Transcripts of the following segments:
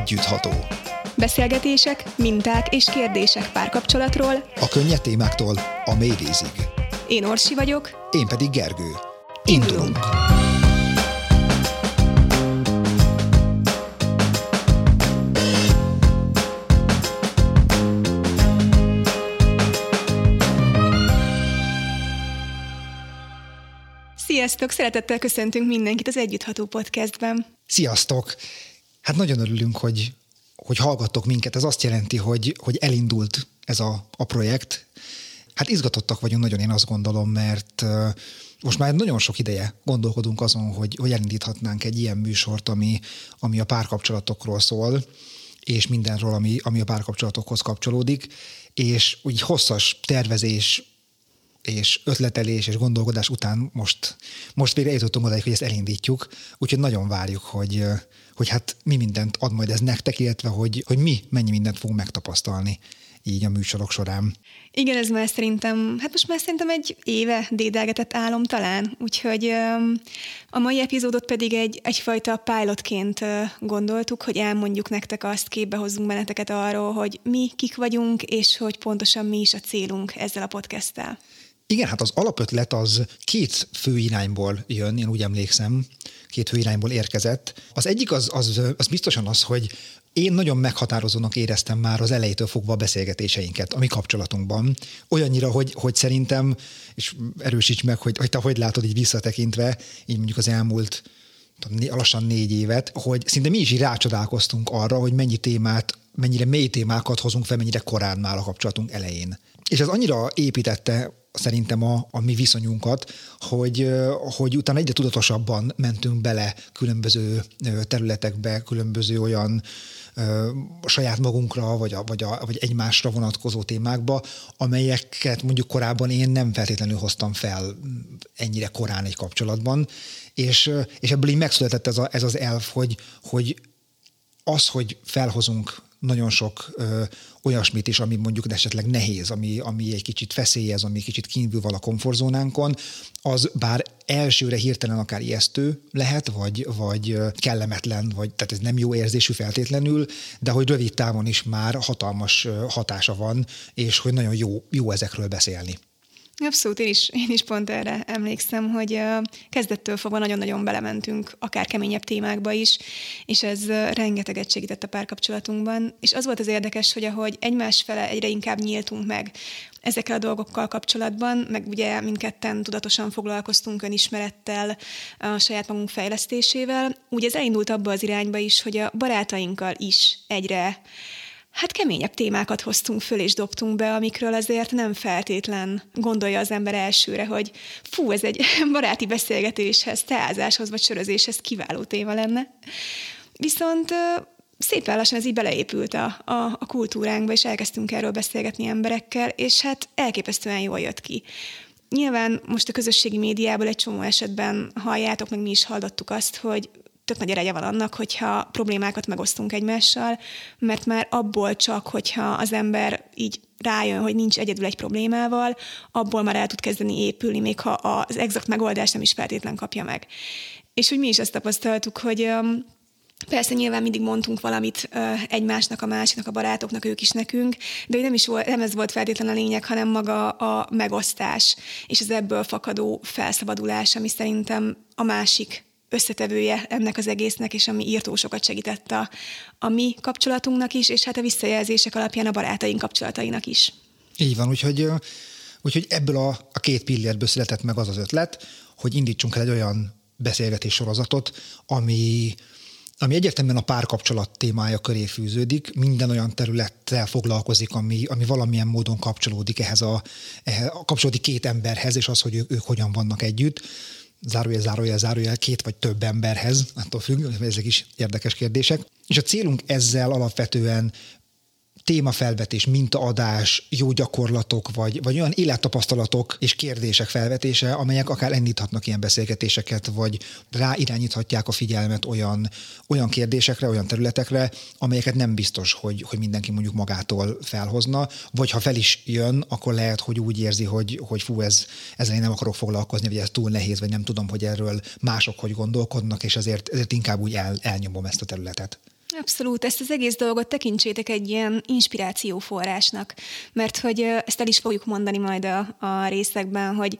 Együttható. Beszélgetések, minták és kérdések párkapcsolatról. A könnyed témáktól a mélyvízig. Én Orsi vagyok. Én pedig Gergő. Indulunk! Sziasztok! Szeretettel köszöntünk mindenkit az Együttható podcastben. Sziasztok! Hát nagyon örülünk, hogy, hogy hallgattok minket. Ez azt jelenti, hogy, hogy elindult ez a, a projekt. Hát izgatottak vagyunk nagyon, én azt gondolom, mert most már nagyon sok ideje gondolkodunk azon, hogy, hogy elindíthatnánk egy ilyen műsort, ami, ami a párkapcsolatokról szól, és mindenről, ami, ami a párkapcsolatokhoz kapcsolódik, és úgy hosszas tervezés, és ötletelés és gondolkodás után most, most végre eljutottunk oda, hogy ezt elindítjuk, úgyhogy nagyon várjuk, hogy, hogy hát mi mindent ad majd ez nektek, illetve hogy, hogy mi mennyi mindent fogunk megtapasztalni így a műsorok során. Igen, ez már szerintem, hát most már szerintem egy éve dédelgetett álom talán, úgyhogy a mai epizódot pedig egy, egyfajta pilotként gondoltuk, hogy elmondjuk nektek azt, képbe hozzunk benneteket arról, hogy mi kik vagyunk, és hogy pontosan mi is a célunk ezzel a podcasttel. Igen, hát az alapötlet az két fő irányból jön, én úgy emlékszem, két fő irányból érkezett. Az egyik az, az, az biztosan az, hogy én nagyon meghatározónak éreztem már az elejétől fogva a beszélgetéseinket, a mi kapcsolatunkban. Olyannyira, hogy, hogy szerintem, és erősíts meg, hogy, hogy te hogy látod így visszatekintve, így mondjuk az elmúlt lassan négy évet, hogy szinte mi is így rácsodálkoztunk arra, hogy mennyi témát, mennyire mély témákat hozunk fel, mennyire korán már a kapcsolatunk elején. És ez annyira építette szerintem a, a mi viszonyunkat, hogy, hogy utána egyre tudatosabban mentünk bele különböző területekbe, különböző olyan a saját magunkra, vagy, a, vagy, a, vagy egymásra vonatkozó témákba, amelyeket mondjuk korábban én nem feltétlenül hoztam fel ennyire korán egy kapcsolatban, és, és ebből így megszületett ez, a, ez az elf, hogy, hogy az, hogy felhozunk nagyon sok ö, olyasmit is, ami mondjuk esetleg nehéz, ami, ami egy kicsit feszélyez, ami kicsit kívül van a komfortzónánkon, az bár elsőre hirtelen akár ijesztő lehet, vagy, vagy kellemetlen, vagy tehát ez nem jó érzésű feltétlenül, de hogy rövid távon is már hatalmas hatása van, és hogy nagyon jó, jó ezekről beszélni. Abszolút, én is, én is pont erre emlékszem, hogy kezdettől fogva nagyon-nagyon belementünk, akár keményebb témákba is, és ez rengeteget segített a párkapcsolatunkban. És az volt az érdekes, hogy ahogy egymás fele egyre inkább nyíltunk meg ezekkel a dolgokkal kapcsolatban, meg ugye mindketten tudatosan foglalkoztunk önismerettel, a saját magunk fejlesztésével, úgy ez elindult abba az irányba is, hogy a barátainkkal is egyre hát keményebb témákat hoztunk föl és dobtunk be, amikről azért nem feltétlen gondolja az ember elsőre, hogy fú, ez egy baráti beszélgetéshez, teázáshoz vagy sörözéshez kiváló téma lenne. Viszont szépen lassan ez így beleépült a, a, a kultúránkba, és elkezdtünk erről beszélgetni emberekkel, és hát elképesztően jól jött ki. Nyilván most a közösségi médiából egy csomó esetben halljátok, meg mi is hallottuk azt, hogy tök nagy ereje van annak, hogyha problémákat megosztunk egymással, mert már abból csak, hogyha az ember így rájön, hogy nincs egyedül egy problémával, abból már el tud kezdeni épülni, még ha az exakt megoldást nem is feltétlen kapja meg. És hogy mi is azt tapasztaltuk, hogy Persze nyilván mindig mondtunk valamit egymásnak, a másiknak, a barátoknak, ők is nekünk, de nem, is volt, nem ez volt feltétlen a lényeg, hanem maga a megosztás és az ebből fakadó felszabadulás, ami szerintem a másik összetevője ennek az egésznek, és ami írtó sokat segített a, a mi kapcsolatunknak is, és hát a visszajelzések alapján a barátaink kapcsolatainak is. Így van, úgyhogy, úgyhogy ebből a, a két pillérből született meg az az ötlet, hogy indítsunk el egy olyan beszélgetés sorozatot, ami, ami egyértelműen a párkapcsolat témája köré fűződik, minden olyan területtel foglalkozik, ami, ami valamilyen módon kapcsolódik ehhez a, ehhez, kapcsolódik két emberhez, és az, hogy ők, ők hogyan vannak együtt zárójel, zárójel, zárójel két vagy több emberhez, attól függ, ezek is érdekes kérdések. És a célunk ezzel alapvetően témafelvetés, mintaadás, jó gyakorlatok, vagy, vagy olyan élettapasztalatok és kérdések felvetése, amelyek akár indíthatnak ilyen beszélgetéseket, vagy ráirányíthatják a figyelmet olyan, olyan kérdésekre, olyan területekre, amelyeket nem biztos, hogy, hogy mindenki mondjuk magától felhozna, vagy ha fel is jön, akkor lehet, hogy úgy érzi, hogy, hogy fú, ez, ezzel én nem akarok foglalkozni, vagy ez túl nehéz, vagy nem tudom, hogy erről mások hogy gondolkodnak, és ezért, ezért inkább úgy el, elnyomom ezt a területet. Abszolút, ezt az egész dolgot tekintsétek egy ilyen inspirációforrásnak, mert hogy ezt el is fogjuk mondani majd a, a részekben, hogy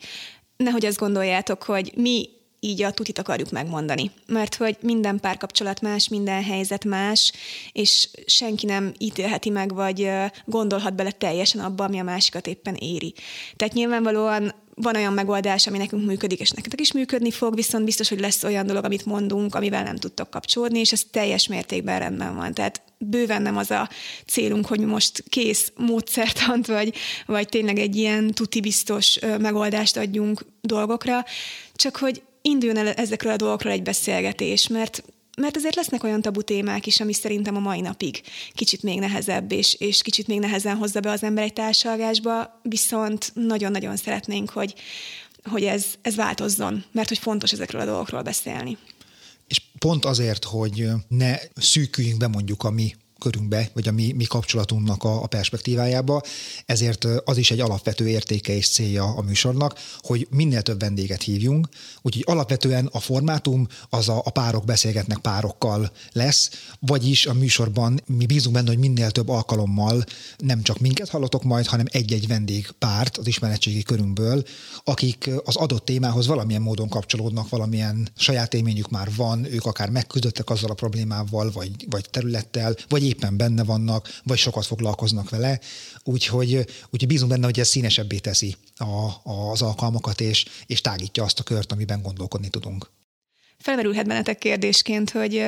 nehogy azt gondoljátok, hogy mi így a tutit akarjuk megmondani. Mert hogy minden párkapcsolat más, minden helyzet más, és senki nem ítélheti meg, vagy gondolhat bele teljesen abba, ami a másikat éppen éri. Tehát nyilvánvalóan van olyan megoldás, ami nekünk működik, és nektek is működni fog, viszont biztos, hogy lesz olyan dolog, amit mondunk, amivel nem tudtok kapcsolódni, és ez teljes mértékben rendben van. Tehát bőven nem az a célunk, hogy most kész módszertant, vagy, vagy tényleg egy ilyen tuti biztos megoldást adjunk dolgokra, csak hogy induljon el ezekről a dolgokról egy beszélgetés, mert mert azért lesznek olyan tabu témák is, ami szerintem a mai napig kicsit még nehezebb, és, és kicsit még nehezen hozza be az ember egy társalgásba, viszont nagyon-nagyon szeretnénk, hogy, hogy ez, ez változzon, mert hogy fontos ezekről a dolgokról beszélni. És pont azért, hogy ne szűküljünk be mondjuk a mi körünkbe, vagy a mi, mi kapcsolatunknak a, a perspektívájába. Ezért az is egy alapvető értéke és célja a műsornak, hogy minél több vendéget hívjunk. Úgyhogy alapvetően a formátum az a, a párok beszélgetnek párokkal lesz, vagyis a műsorban mi bízunk benne, hogy minél több alkalommal nem csak minket hallotok majd, hanem egy-egy vendég párt az ismeretségi körünkből, akik az adott témához valamilyen módon kapcsolódnak, valamilyen saját élményük már van, ők akár megküzdöttek azzal a problémával, vagy, vagy területtel, vagy éppen benne vannak, vagy sokat foglalkoznak vele, úgyhogy, úgyhogy bízunk benne, hogy ez színesebbé teszi a, az alkalmakat, és, és tágítja azt a kört, amiben gondolkodni tudunk. Felmerülhet bennetek kérdésként, hogy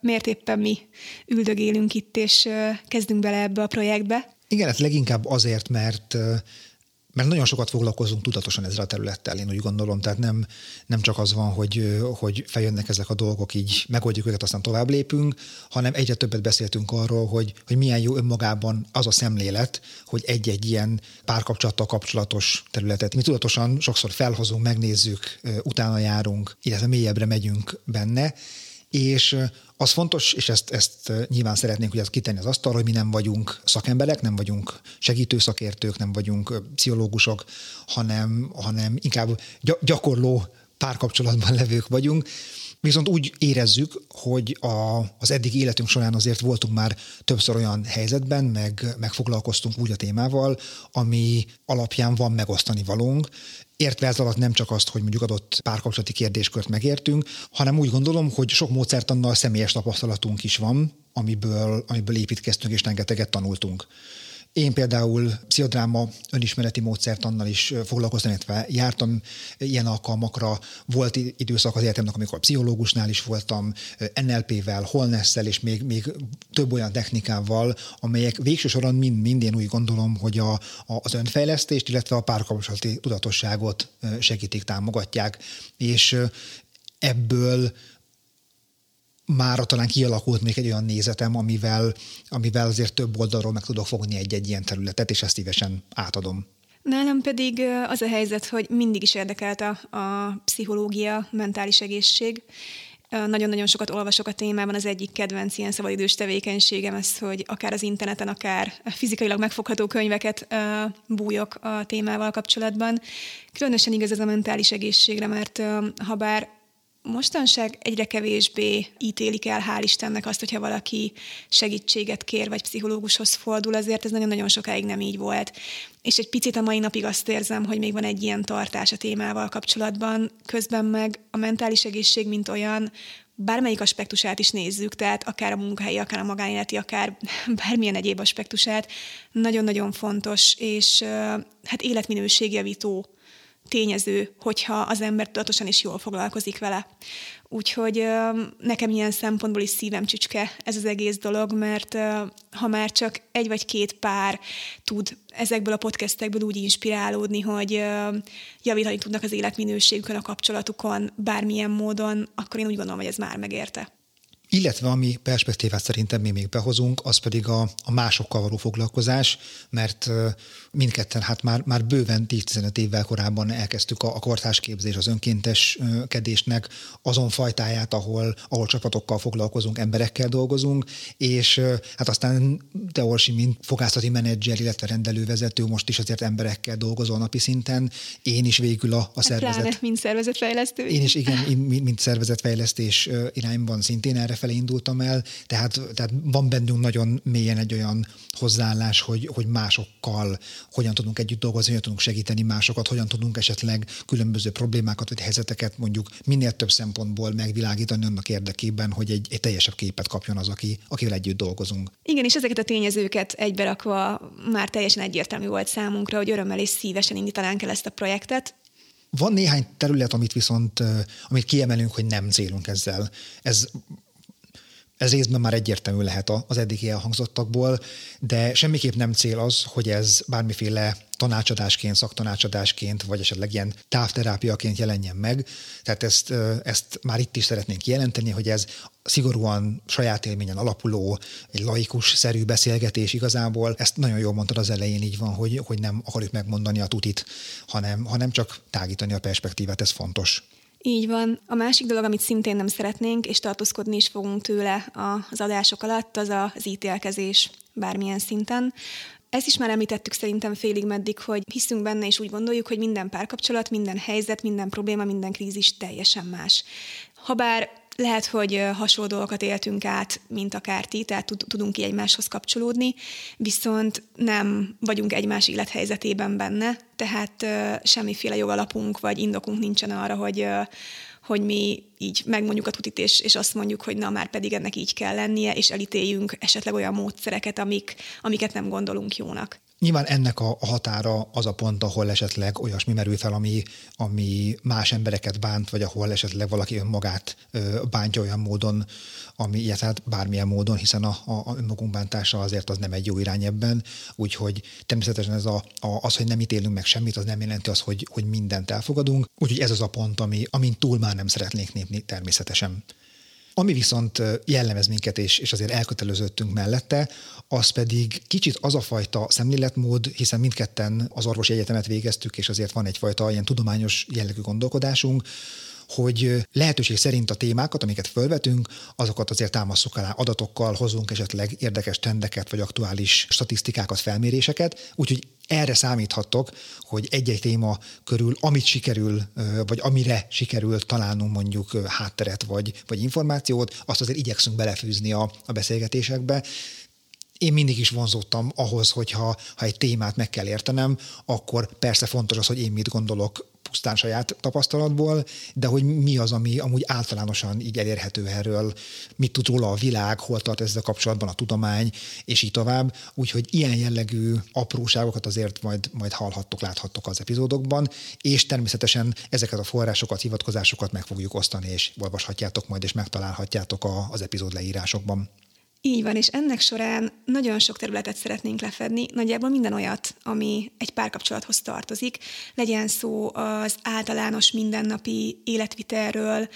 miért éppen mi üldögélünk itt, és kezdünk bele ebbe a projektbe? Igen, hát leginkább azért, mert mert nagyon sokat foglalkozunk tudatosan ezzel a területtel, én úgy gondolom, tehát nem, nem csak az van, hogy, hogy feljönnek ezek a dolgok, így megoldjuk őket, aztán tovább lépünk, hanem egyre többet beszéltünk arról, hogy, hogy milyen jó önmagában az a szemlélet, hogy egy-egy ilyen párkapcsolattal kapcsolatos területet. Mi tudatosan sokszor felhozunk, megnézzük, utána járunk, illetve mélyebbre megyünk benne, és az fontos, és ezt, ezt nyilván szeretnénk hogy ezt kitenni az asztalra, hogy mi nem vagyunk szakemberek, nem vagyunk segítőszakértők, nem vagyunk pszichológusok, hanem, hanem inkább gyakorló párkapcsolatban levők vagyunk, Viszont úgy érezzük, hogy a, az eddig életünk során azért voltunk már többször olyan helyzetben, meg, meg foglalkoztunk úgy a témával, ami alapján van megosztani valónk, Értve ez alatt nem csak azt, hogy mondjuk adott párkapcsolati kérdéskört megértünk, hanem úgy gondolom, hogy sok módszertannal személyes tapasztalatunk is van, amiből, amiből építkeztünk és rengeteget tanultunk. Én például pszichodráma önismereti módszertannal is foglalkoztam, illetve jártam ilyen alkalmakra. Volt időszak az életemnek, amikor pszichológusnál is voltam, NLP-vel, Holnessel és még, még több olyan technikával, amelyek végső soron mind, én úgy gondolom, hogy a, a, az önfejlesztést, illetve a párkapcsolati tudatosságot segítik, támogatják. És ebből már talán kialakult még egy olyan nézetem, amivel, amivel azért több oldalról meg tudok fogni egy-egy ilyen területet, és ezt szívesen átadom. Nálam pedig az a helyzet, hogy mindig is érdekelt a, a pszichológia, mentális egészség. Nagyon-nagyon sokat olvasok a témában, az egyik kedvenc ilyen szabadidős tevékenységem ez, hogy akár az interneten, akár fizikailag megfogható könyveket bújok a témával kapcsolatban. Különösen igaz ez a mentális egészségre, mert ha bár mostanság egyre kevésbé ítélik el, hál' Istennek azt, hogyha valaki segítséget kér, vagy pszichológushoz fordul, azért ez nagyon-nagyon sokáig nem így volt. És egy picit a mai napig azt érzem, hogy még van egy ilyen tartás a témával kapcsolatban, közben meg a mentális egészség, mint olyan, bármelyik aspektusát is nézzük, tehát akár a munkahelyi, akár a magánéleti, akár bármilyen egyéb aspektusát, nagyon-nagyon fontos, és hát életminőségjavító tényező, hogyha az ember tudatosan is jól foglalkozik vele. Úgyhogy nekem ilyen szempontból is szívem csücske ez az egész dolog, mert ha már csak egy vagy két pár tud ezekből a podcastekből úgy inspirálódni, hogy javítani tudnak az életminőségükön, a kapcsolatukon bármilyen módon, akkor én úgy gondolom, hogy ez már megérte. Illetve ami perspektívát szerintem mi még behozunk, az pedig a, a másokkal való foglalkozás, mert mindketten hát már, már bőven 10-15 évvel korábban elkezdtük a, a kortársképzés, az önkénteskedésnek azon fajtáját, ahol, ahol csapatokkal foglalkozunk, emberekkel dolgozunk, és hát aztán te Orsi, mint fogászati menedzser, illetve rendelővezető, most is azért emberekkel dolgozol napi szinten, én is végül a, a hát szervezet. Pláne, mint szervezetfejlesztő. Én is igen, mint szervezetfejlesztés irányban szintén erre errefelé indultam el, tehát, tehát van bennünk nagyon mélyen egy olyan hozzáállás, hogy, hogy másokkal hogyan tudunk együtt dolgozni, hogyan tudunk segíteni másokat, hogyan tudunk esetleg különböző problémákat vagy helyzeteket mondjuk minél több szempontból megvilágítani annak érdekében, hogy egy, egy teljesebb képet kapjon az, aki, akivel együtt dolgozunk. Igen, és ezeket a tényezőket egyberakva már teljesen egyértelmű volt számunkra, hogy örömmel és szívesen indítanánk el ezt a projektet, van néhány terület, amit viszont, amit kiemelünk, hogy nem célunk ezzel. Ez ez részben már egyértelmű lehet az eddigi elhangzottakból, de semmiképp nem cél az, hogy ez bármiféle tanácsadásként, szaktanácsadásként, vagy esetleg ilyen távterápiaként jelenjen meg. Tehát ezt, ezt már itt is szeretnénk jelenteni, hogy ez szigorúan saját élményen alapuló, egy laikus-szerű beszélgetés igazából. Ezt nagyon jól mondtad az elején, így van, hogy, hogy nem akarjuk megmondani a tutit, hanem, hanem csak tágítani a perspektívát, ez fontos. Így van. A másik dolog, amit szintén nem szeretnénk, és tartózkodni is fogunk tőle az adások alatt, az az ítélkezés bármilyen szinten. Ezt is már említettük szerintem félig meddig, hogy hiszünk benne, és úgy gondoljuk, hogy minden párkapcsolat, minden helyzet, minden probléma, minden krízis teljesen más. Habár lehet, hogy hasonló dolgokat éltünk át, mint akár ti, tehát tudunk ki egymáshoz kapcsolódni, viszont nem vagyunk egymás élethelyzetében benne, tehát semmiféle jogalapunk vagy indokunk nincsen arra, hogy, hogy mi így megmondjuk a tutit, és, és azt mondjuk, hogy na már pedig ennek így kell lennie, és elítéljünk esetleg olyan módszereket, amik, amiket nem gondolunk jónak. Nyilván ennek a, határa az a pont, ahol esetleg olyasmi merül fel, ami, ami más embereket bánt, vagy ahol esetleg valaki önmagát bántja olyan módon, ami ilyet, hát bármilyen módon, hiszen a, a, önmagunk bántása azért az nem egy jó irány ebben, úgyhogy természetesen ez a, a, az, hogy nem ítélünk meg semmit, az nem jelenti az, hogy, hogy mindent elfogadunk, úgyhogy ez az a pont, ami, amin túl már nem szeretnénk lépni természetesen. Ami viszont jellemez minket, és, és azért elköteleződtünk mellette, az pedig kicsit az a fajta szemléletmód, hiszen mindketten az orvosi egyetemet végeztük, és azért van egyfajta ilyen tudományos jellegű gondolkodásunk, hogy lehetőség szerint a témákat, amiket felvetünk, azokat azért támaszok alá adatokkal, hozunk esetleg érdekes trendeket, vagy aktuális statisztikákat, felméréseket, úgyhogy erre számíthattok, hogy egy-egy téma körül, amit sikerül, vagy amire sikerül találnunk mondjuk hátteret vagy, vagy információt, azt azért igyekszünk belefűzni a, a beszélgetésekbe. Én mindig is vonzódtam ahhoz, hogyha ha egy témát meg kell értenem, akkor persze fontos az, hogy én mit gondolok pusztán saját tapasztalatból, de hogy mi az, ami amúgy általánosan így elérhető erről, mit tud róla a világ, hol tart ezzel kapcsolatban a tudomány, és így tovább. Úgyhogy ilyen jellegű apróságokat azért majd, majd hallhattok, láthattok az epizódokban, és természetesen ezeket a forrásokat, hivatkozásokat meg fogjuk osztani, és olvashatjátok majd, és megtalálhatjátok a, az epizód leírásokban. Így van, és ennek során nagyon sok területet szeretnénk lefedni, nagyjából minden olyat, ami egy párkapcsolathoz tartozik, legyen szó az általános mindennapi életvitelről,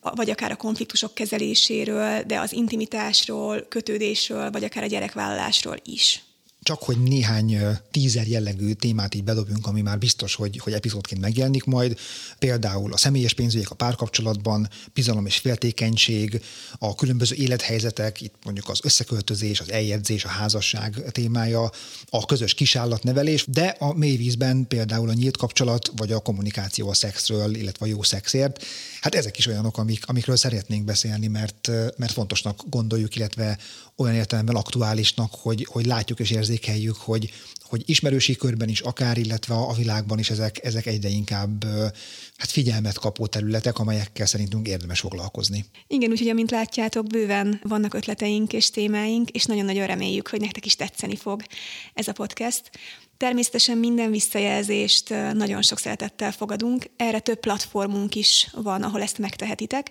vagy akár a konfliktusok kezeléséről, de az intimitásról, kötődésről, vagy akár a gyerekvállalásról is csak hogy néhány tízer jellegű témát így bedobjunk, ami már biztos, hogy, hogy epizódként megjelenik majd, például a személyes pénzügyek a párkapcsolatban, bizalom és féltékenység, a különböző élethelyzetek, itt mondjuk az összeköltözés, az eljegyzés, a házasság témája, a közös kisállatnevelés, de a mélyvízben például a nyílt kapcsolat, vagy a kommunikáció a szexről, illetve a jó szexért. Hát ezek is olyanok, amik, amikről szeretnénk beszélni, mert, mert fontosnak gondoljuk, illetve olyan értelemben aktuálisnak, hogy, hogy látjuk és érzékeljük, hogy, hogy ismerősi körben is akár, illetve a világban is ezek, ezek egyre inkább hát figyelmet kapó területek, amelyekkel szerintünk érdemes foglalkozni. Igen, úgyhogy amint látjátok, bőven vannak ötleteink és témáink, és nagyon-nagyon reméljük, hogy nektek is tetszeni fog ez a podcast. Természetesen minden visszajelzést nagyon sok szeretettel fogadunk. Erre több platformunk is van, ahol ezt megtehetitek.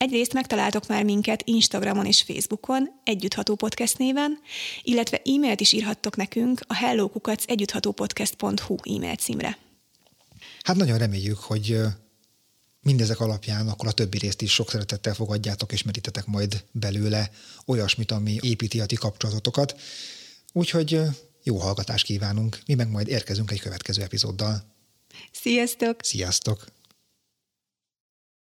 Egyrészt megtaláltok már minket Instagramon és Facebookon, Együttható Podcast néven, illetve e-mailt is írhattok nekünk a hellokukac együtthatópodcast.hu e-mail címre. Hát nagyon reméljük, hogy mindezek alapján akkor a többi részt is sok szeretettel fogadjátok, és merítetek majd belőle olyasmit, ami építi a ti kapcsolatotokat. Úgyhogy jó hallgatást kívánunk, mi meg majd érkezünk egy következő epizóddal. Sziasztok! Sziasztok!